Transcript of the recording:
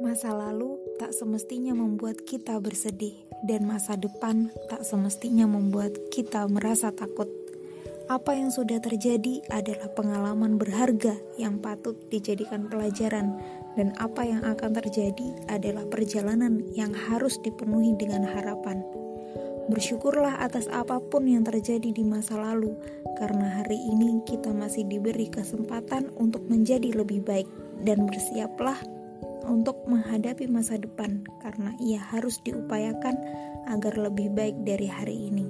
Masa lalu tak semestinya membuat kita bersedih, dan masa depan tak semestinya membuat kita merasa takut. Apa yang sudah terjadi adalah pengalaman berharga yang patut dijadikan pelajaran, dan apa yang akan terjadi adalah perjalanan yang harus dipenuhi dengan harapan. Bersyukurlah atas apa pun yang terjadi di masa lalu, karena hari ini kita masih diberi kesempatan untuk menjadi lebih baik, dan bersiaplah untuk menghadapi masa depan, karena ia harus diupayakan agar lebih baik dari hari ini.